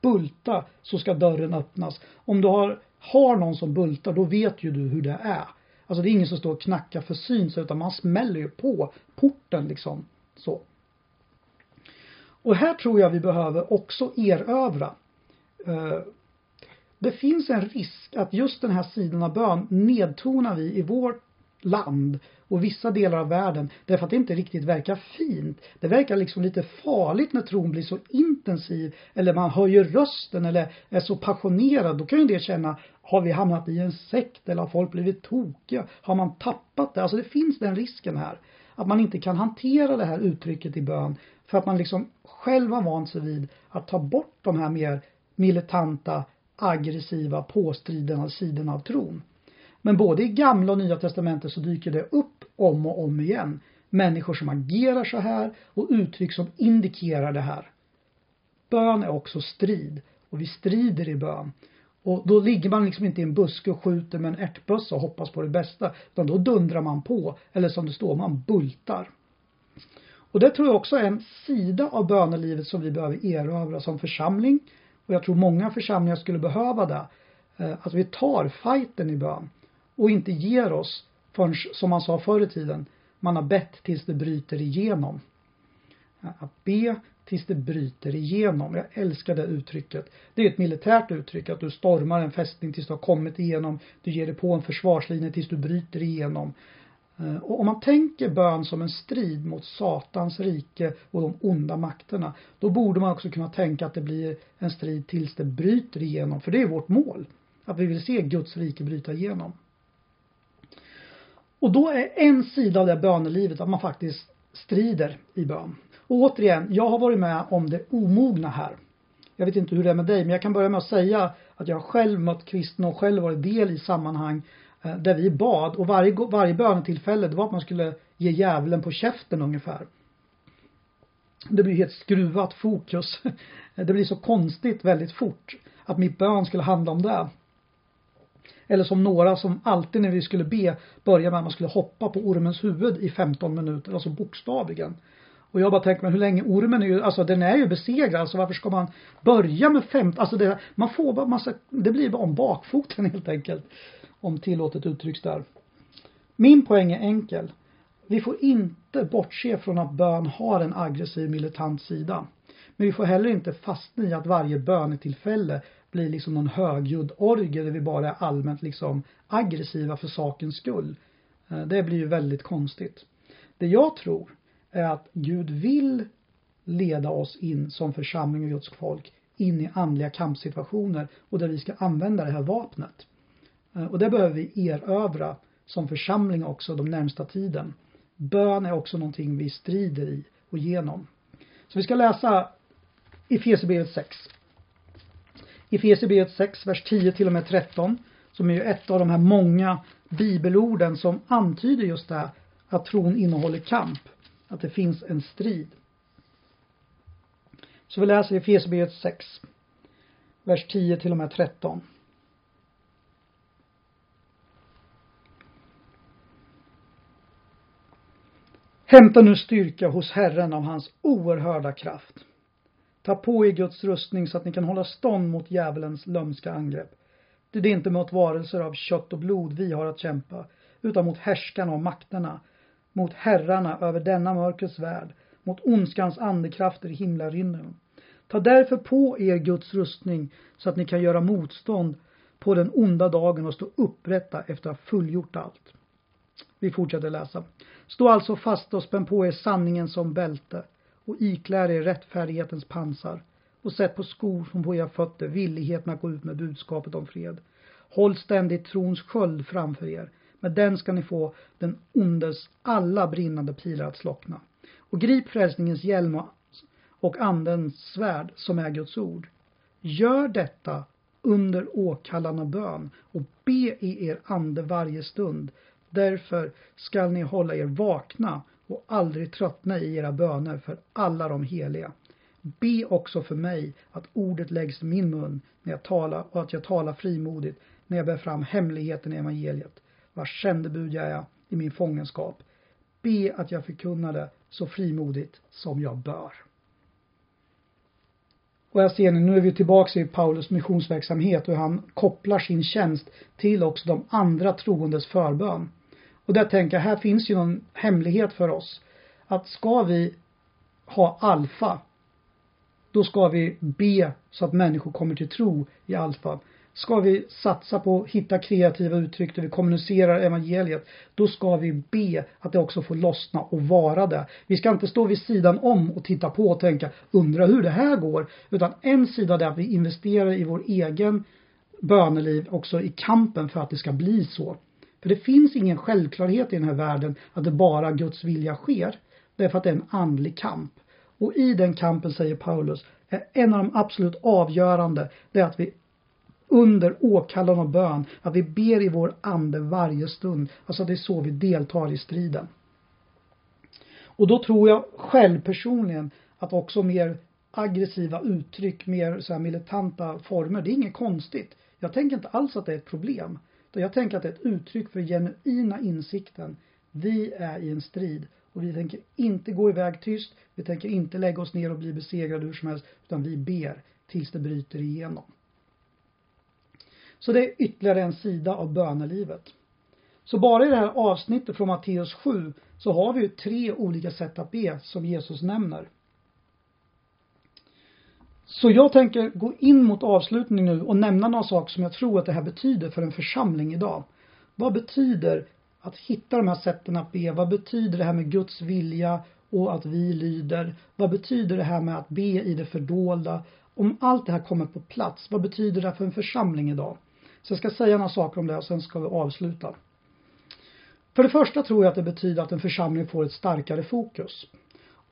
Bulta så ska dörren öppnas. Om du har, har någon som bultar då vet ju du hur det är. Alltså det är ingen som står och knackar för syns utan man smäller ju på porten liksom. Så. Och här tror jag vi behöver också erövra. Eh, det finns en risk att just den här sidan av bön nedtonar vi i vårt land och vissa delar av världen därför att det inte riktigt verkar fint. Det verkar liksom lite farligt när tron blir så intensiv eller man höjer rösten eller är så passionerad. Då kan ju det känna, har vi hamnat i en sekt eller har folk blivit tokiga? Har man tappat det? Alltså det finns den risken här. Att man inte kan hantera det här uttrycket i bön för att man liksom själv har vant sig vid att ta bort de här mer militanta aggressiva påstridande sidorna av tron. Men både i gamla och nya testamentet så dyker det upp om och om igen. Människor som agerar så här och uttryck som indikerar det här. Bön är också strid och vi strider i bön. Och då ligger man liksom inte i en buske och skjuter med en ärtbössa och hoppas på det bästa. Utan då dundrar man på. Eller som det står, man bultar. Och det tror jag också är en sida av bönelivet som vi behöver erövra som församling och jag tror många församlingar skulle behöva det. Att vi tar fighten i bön och inte ger oss förrän, som man sa förr i tiden, man har bett tills det bryter igenom. Eh, att be tills det bryter igenom. Jag älskar det uttrycket. Det är ett militärt uttryck att du stormar en fästning tills du har kommit igenom. Du ger dig på en försvarslinje tills du bryter igenom. Eh, och om man tänker bön som en strid mot Satans rike och de onda makterna, då borde man också kunna tänka att det blir en strid tills det bryter igenom, för det är vårt mål. Att vi vill se Guds rike bryta igenom. Och då är en sida av det bönelivet att man faktiskt strider i bön. Och återigen, jag har varit med om det omogna här. Jag vet inte hur det är med dig, men jag kan börja med att säga att jag själv mött kristna och själv varit del i sammanhang Eh, där vi bad och varje, varje bönetillfälle det var att man skulle ge djävulen på käften ungefär. Det blir helt skruvat fokus. Det blir så konstigt väldigt fort att mitt bön skulle handla om det. Eller som några som alltid när vi skulle be började med att man skulle hoppa på ormens huvud i 15 minuter, alltså bokstavligen. Och jag bara tänker men hur länge ormen är ju, alltså den är ju besegrad, alltså varför ska man börja med 15, alltså det, man får bara massa, det blir bara om bakfoten helt enkelt. Om tillåtet uttrycks där. Min poäng är enkel. Vi får inte bortse från att bön har en aggressiv militant sida. Men vi får heller inte fastna i att varje bönetillfälle blir liksom någon högljudd orgie där vi bara är allmänt liksom aggressiva för sakens skull. Eh, det blir ju väldigt konstigt. Det jag tror är att Gud vill leda oss in som församling och Guds folk in i andliga kampsituationer och där vi ska använda det här vapnet. Eh, och det behöver vi erövra som församling också de närmsta tiden. Bön är också någonting vi strider i och genom. Så vi ska läsa i Efesierbrevet 6. Efesierbrevet 6, vers 10 till och med 13, som är ju ett av de här många bibelorden som antyder just det här, att tron innehåller kamp, att det finns en strid. Så vi läser i Efesierbrevet 6, vers 10 till och med 13. Hämta nu styrka hos Herren av hans oerhörda kraft. Ta på er Guds rustning så att ni kan hålla stånd mot djävulens lömska angrepp. Det är inte mot varelser av kött och blod vi har att kämpa, utan mot härskarna och makterna, mot herrarna över denna mörkrets värld, mot ondskans andekrafter i himlarymden. Ta därför på er Guds rustning så att ni kan göra motstånd på den onda dagen och stå upprätta efter att ha fullgjort allt. Vi fortsätter läsa. Stå alltså fast och spänn på er sanningen som bälte och iklär er rättfärdighetens pansar och sätt på skor som på era fötter villigheten att gå ut med budskapet om fred. Håll ständigt trons sköld framför er. Med den ska ni få den ondes alla brinnande pilar att slockna. Och grip frälsningens hjälm och andens svärd som är Guds ord. Gör detta under åkallan och bön och be i er ande varje stund. Därför skall ni hålla er vakna och aldrig tröttna i era böner för alla de heliga. Be också för mig att ordet läggs i min mun när jag talar och att jag talar frimodigt när jag bär fram hemligheten i evangeliet, vars sändebud jag är i min fångenskap. Be att jag förkunnar det så frimodigt som jag bör. Och jag ser nu, nu är vi tillbaka i Paulus missionsverksamhet och han kopplar sin tjänst till också de andra troendes förbön. Och där tänker jag, här finns ju någon hemlighet för oss. Att ska vi ha alfa, då ska vi be så att människor kommer till tro i alfa. Ska vi satsa på att hitta kreativa uttryck där vi kommunicerar evangeliet, då ska vi be att det också får lossna och vara det. Vi ska inte stå vid sidan om och titta på och tänka, undra hur det här går. Utan en sida är att vi investerar i vår egen böneliv också i kampen för att det ska bli så. För det finns ingen självklarhet i den här världen att det bara Guds vilja sker. Därför att det är en andlig kamp. Och i den kampen, säger Paulus, är en av de absolut avgörande, det är att vi under åkallan och bön, att vi ber i vår ande varje stund. Alltså det är så vi deltar i striden. Och då tror jag själv personligen att också mer aggressiva uttryck, mer så här militanta former, det är inget konstigt. Jag tänker inte alls att det är ett problem. Jag tänker att det är ett uttryck för genuina insikten. Vi är i en strid och vi tänker inte gå iväg tyst. Vi tänker inte lägga oss ner och bli besegrade hur som helst. Utan vi ber tills det bryter igenom. Så det är ytterligare en sida av bönelivet. Så bara i det här avsnittet från Matteus 7 så har vi ju tre olika sätt att be som Jesus nämner. Så jag tänker gå in mot avslutning nu och nämna några saker som jag tror att det här betyder för en församling idag. Vad betyder att hitta de här sätten att be? Vad betyder det här med Guds vilja och att vi lyder? Vad betyder det här med att be i det fördolda? Om allt det här kommer på plats, vad betyder det för en församling idag? Så jag ska säga några saker om det och sen ska vi avsluta. För det första tror jag att det betyder att en församling får ett starkare fokus.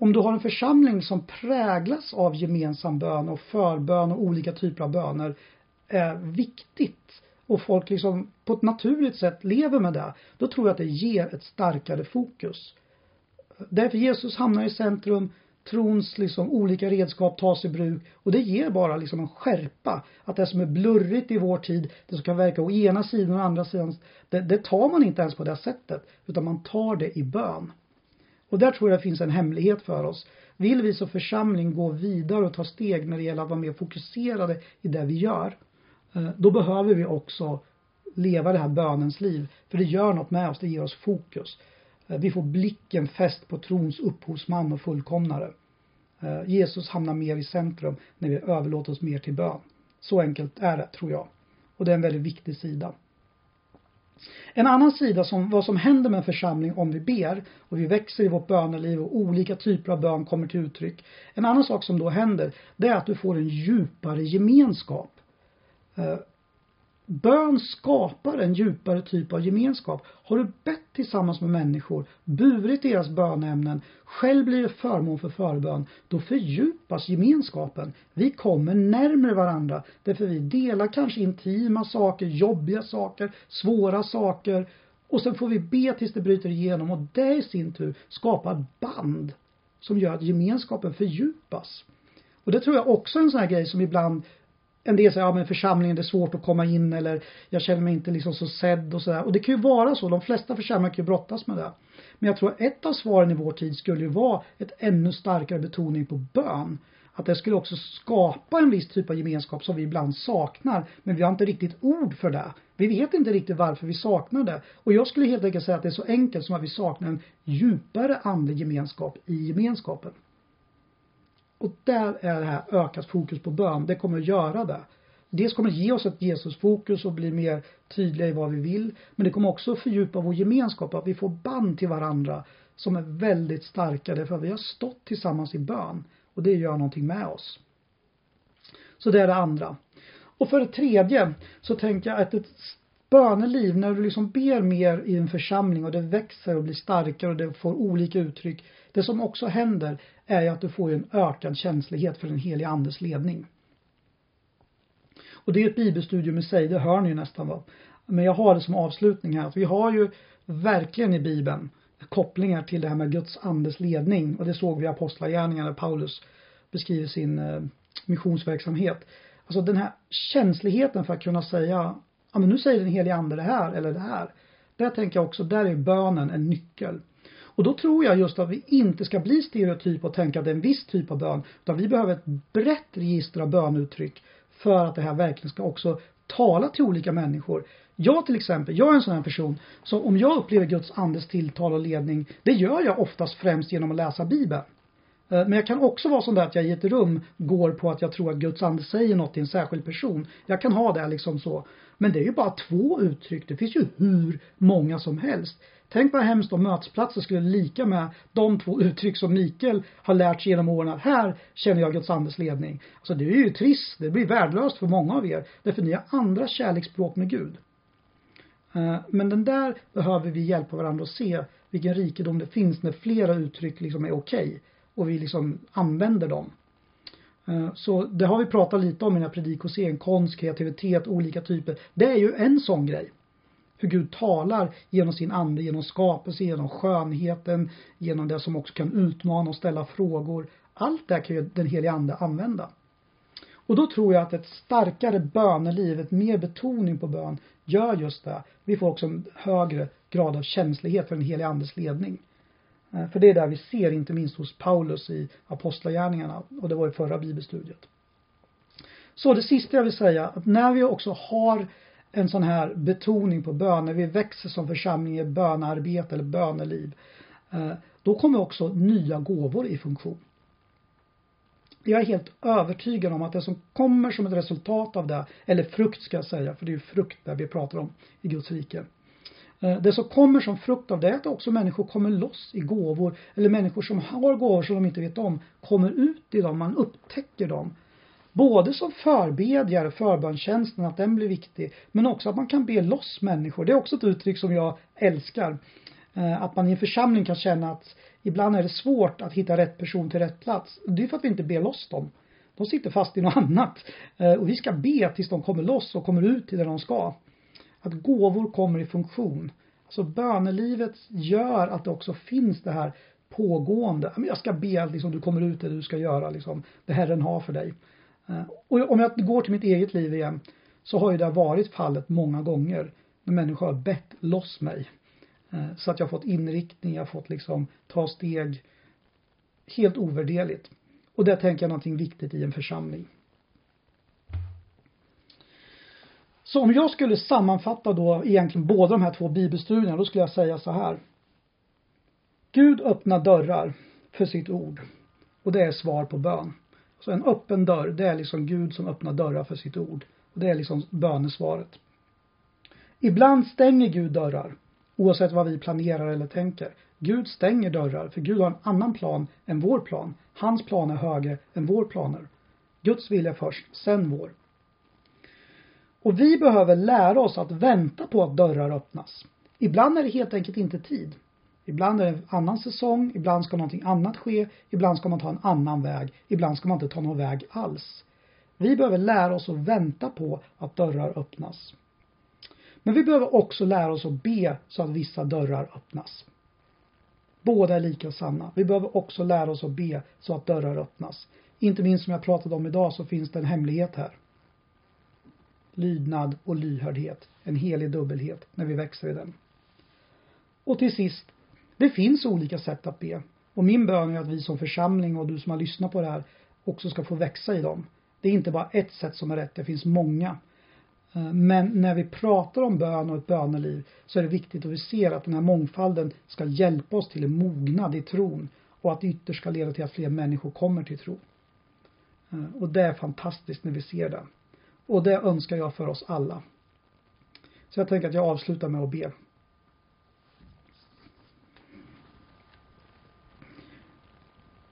Om du har en församling som präglas av gemensam bön och förbön och olika typer av böner är viktigt och folk liksom på ett naturligt sätt lever med det, då tror jag att det ger ett starkare fokus. Därför Jesus hamnar i centrum, trons liksom olika redskap tas i bruk och det ger bara liksom en skärpa. Att det som är blurrigt i vår tid, det som kan verka å ena sidan och å andra sidan, det, det tar man inte ens på det sättet, utan man tar det i bön. Och där tror jag det finns en hemlighet för oss. Vill vi som församling gå vidare och ta steg när det gäller att vara mer fokuserade i det vi gör, eh, då behöver vi också leva det här bönens liv. För det gör något med oss, det ger oss fokus. Eh, vi får blicken fäst på trons upphovsman och fullkomnare. Eh, Jesus hamnar mer i centrum när vi överlåter oss mer till bön. Så enkelt är det, tror jag. Och det är en väldigt viktig sida. En annan sida som vad som händer med en församling om vi ber och vi växer i vårt böneliv och olika typer av bön kommer till uttryck. En annan sak som då händer det är att du får en djupare gemenskap. Eh, Bön skapar en djupare typ av gemenskap. Har du bett tillsammans med människor, burit deras bönämnen, själv blivit förmån för förbön, då fördjupas gemenskapen. Vi kommer närmare varandra därför vi delar kanske intima saker, jobbiga saker, svåra saker och sen får vi be tills det bryter igenom och det i sin tur skapar band som gör att gemenskapen fördjupas. Och det tror jag också är en sån här grej som ibland en del säger, ja men församlingen det är svårt att komma in eller jag känner mig inte liksom så sedd och sådär. Och det kan ju vara så, de flesta församlingar kan ju brottas med det. Men jag tror att ett av svaren i vår tid skulle ju vara ett ännu starkare betoning på bön. Att det skulle också skapa en viss typ av gemenskap som vi ibland saknar, men vi har inte riktigt ord för det. Vi vet inte riktigt varför vi saknar det. Och jag skulle helt enkelt säga att det är så enkelt som att vi saknar en djupare andlig gemenskap i gemenskapen. Och där är det här ökat fokus på bön. Det kommer att göra det. Dels kommer det ge oss ett Jesusfokus och bli mer tydliga i vad vi vill. Men det kommer också fördjupa vår gemenskap, att vi får band till varandra som är väldigt starka därför att vi har stått tillsammans i bön. Och det gör någonting med oss. Så det är det andra. Och för det tredje så tänker jag att ett böneliv, när du liksom ber mer i en församling och det växer och blir starkare och det får olika uttryck. Det som också händer är ju att du får en ökad känslighet för den heliga andes ledning. Och det är ett bibelstudium i sig, det hör ni ju nästan va. Men jag har det som avslutning här att vi har ju verkligen i bibeln kopplingar till det här med Guds andes ledning och det såg vi i apostlagärningarna där Paulus beskriver sin eh, missionsverksamhet. Alltså den här känsligheten för att kunna säga, ja men nu säger den helige ande det här eller det här. Där tänker jag också, där är bönen en nyckel. Och då tror jag just att vi inte ska bli stereotypa och tänka att det är en viss typ av bön. Utan vi behöver ett brett register av bönuttryck för att det här verkligen ska också tala till olika människor. Jag till exempel, jag är en sån här person som om jag upplever Guds andes tilltal och ledning, det gör jag oftast främst genom att läsa Bibeln. Eh, men jag kan också vara sån där att jag i ett rum går på att jag tror att Guds ande säger något till en särskild person. Jag kan ha det liksom så. Men det är ju bara två uttryck. Det finns ju hur många som helst. Tänk vad hemskt om mötesplatser skulle lika med de två uttryck som Mikael har lärt sig genom åren att här känner jag Guds andes ledning. Alltså det är ju trist, det blir värdelöst för många av er. Därför ni har andra kärleksspråk med Gud. Eh, men den där behöver vi hjälpa varandra att se vilken rikedom det finns när flera uttryck liksom är okej. Okay och vi liksom använder dem. Eh, så det har vi pratat lite om i den här predikoserien, konst, kreativitet, olika typer. Det är ju en sån grej hur Gud talar genom sin ande, genom skapelse, genom skönheten, genom det som också kan utmana och ställa frågor. Allt det kan ju den heliga ande använda. Och då tror jag att ett starkare böneliv, ett mer betoning på bön, gör just det. Vi får också en högre grad av känslighet för den heliga andes ledning. Eh, för det är där vi ser, inte minst hos Paulus i Apostlagärningarna, och det var i förra bibelstudiet. Så det sista jag vill säga, att när vi också har en sån här betoning på bön, när vi växer som församling i bönarbete eller böneliv, eh, då kommer också nya gåvor i funktion. Jag är helt övertygad om att det som kommer som ett resultat av det, eller frukt ska jag säga, för det är ju frukt där vi pratar om i Guds rike. Eh, det som kommer som frukt av det är att också människor kommer loss i gåvor, eller människor som har gåvor som de inte vet om, kommer ut i dem, man upptäcker dem både som förbedjare, förbönstjänsten, att den blir viktig, men också att man kan be loss människor. Det är också ett uttryck som jag älskar. Eh, att man i en församling kan känna att ibland är det svårt att hitta rätt person till rätt plats. Det är för att vi inte ber loss dem. De sitter fast i något annat. Eh, och vi ska be tills de kommer loss och kommer ut till där de ska. Att gåvor kommer i funktion. Alltså bönelivet gör att det också finns det här pågående. Jag ska be liksom, du kommer ut det du ska göra liksom. Det Herren har för dig. Eh, och om jag går till mitt eget liv igen så har ju det varit fallet många gånger när människor har bett loss mig. Eh, så att jag har fått inriktning, jag har fått liksom ta steg helt ovärderligt. Och det tänker jag är någonting viktigt i en församling. Så om jag skulle sammanfatta då egentligen båda de här två bibelstudierna, då skulle jag säga så här. Gud öppnar dörrar för sitt ord. Och det är svar på bön. Så en öppen dörr, det är liksom Gud som öppnar dörrar för sitt ord. Och det är liksom bönesvaret. Ibland stänger Gud dörrar, oavsett vad vi planerar eller tänker. Gud stänger dörrar, för Gud har en annan plan än vår plan. Hans plan är högre än vår planer. Guds vilja först, sen vår. Och vi behöver lära oss att vänta på att dörrar öppnas. Ibland är det helt enkelt inte tid. Ibland är det en annan säsong, ibland ska någonting annat ske, ibland ska man ta en annan väg, ibland ska man inte ta någon väg alls. Vi behöver lära oss att vänta på att dörrar öppnas. Men vi behöver också lära oss att be så att vissa dörrar öppnas. Båda är lika sanna. Vi behöver också lära oss att be så att dörrar öppnas. Inte minst som jag pratade om idag så finns det en hemlighet här. Lydnad och lyhördhet. En helig dubbelhet när vi växer i den. Och till sist, det finns olika sätt att be. Och min bön är att vi som församling och du som har lyssnat på det här också ska få växa i dem. Det är inte bara ett sätt som är rätt, det finns många. Eh, men när vi pratar om bön och ett böneliv så är det viktigt att vi ser att den här mångfalden ska hjälpa oss till en mognad i tron och att det ytterst ska leda till att fler människor kommer till tro. Eh, och det är fantastiskt när vi ser det. Och det önskar jag för oss alla. Så jag tänker att jag avslutar med att be.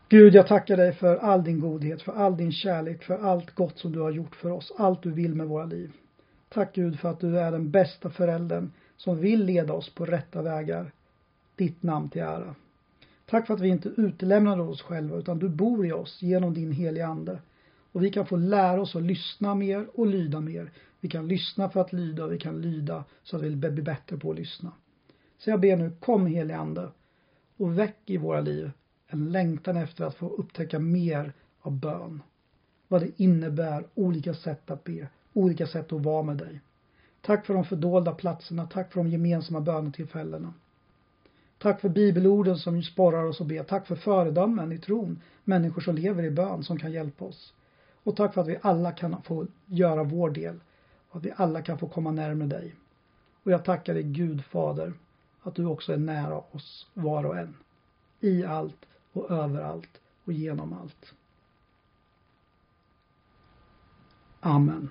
Gud, jag tackar dig för all din godhet, för all din kärlek, för allt gott som du har gjort för oss, allt du vill med våra liv. Tack Gud för att du är den bästa föräldern som vill leda oss på rätta vägar. Ditt namn till ära. Tack för att vi inte utelämnade oss själva utan du bor i oss genom din heliga Ande. Och vi kan få lära oss att lyssna mer och lyda mer. Vi kan lyssna för att lyda och vi kan lyda så att vi blir bättre på att lyssna. Så jag ber nu, kom helige Ande och väck i våra liv en längtan efter att få upptäcka mer av bön. Vad det innebär, olika sätt att be, olika sätt att vara med dig. Tack för de fördolda platserna, tack för de gemensamma bönetillfällena. Tack för bibelorden som sporrar oss att be. Tack för föredömen i tron, människor som lever i bön som kan hjälpa oss. Och tack för att vi alla kan få göra vår del och att vi alla kan få komma närmare dig. Och jag tackar dig Gud Fader att du också är nära oss var och en. I allt och överallt och genom allt. Amen.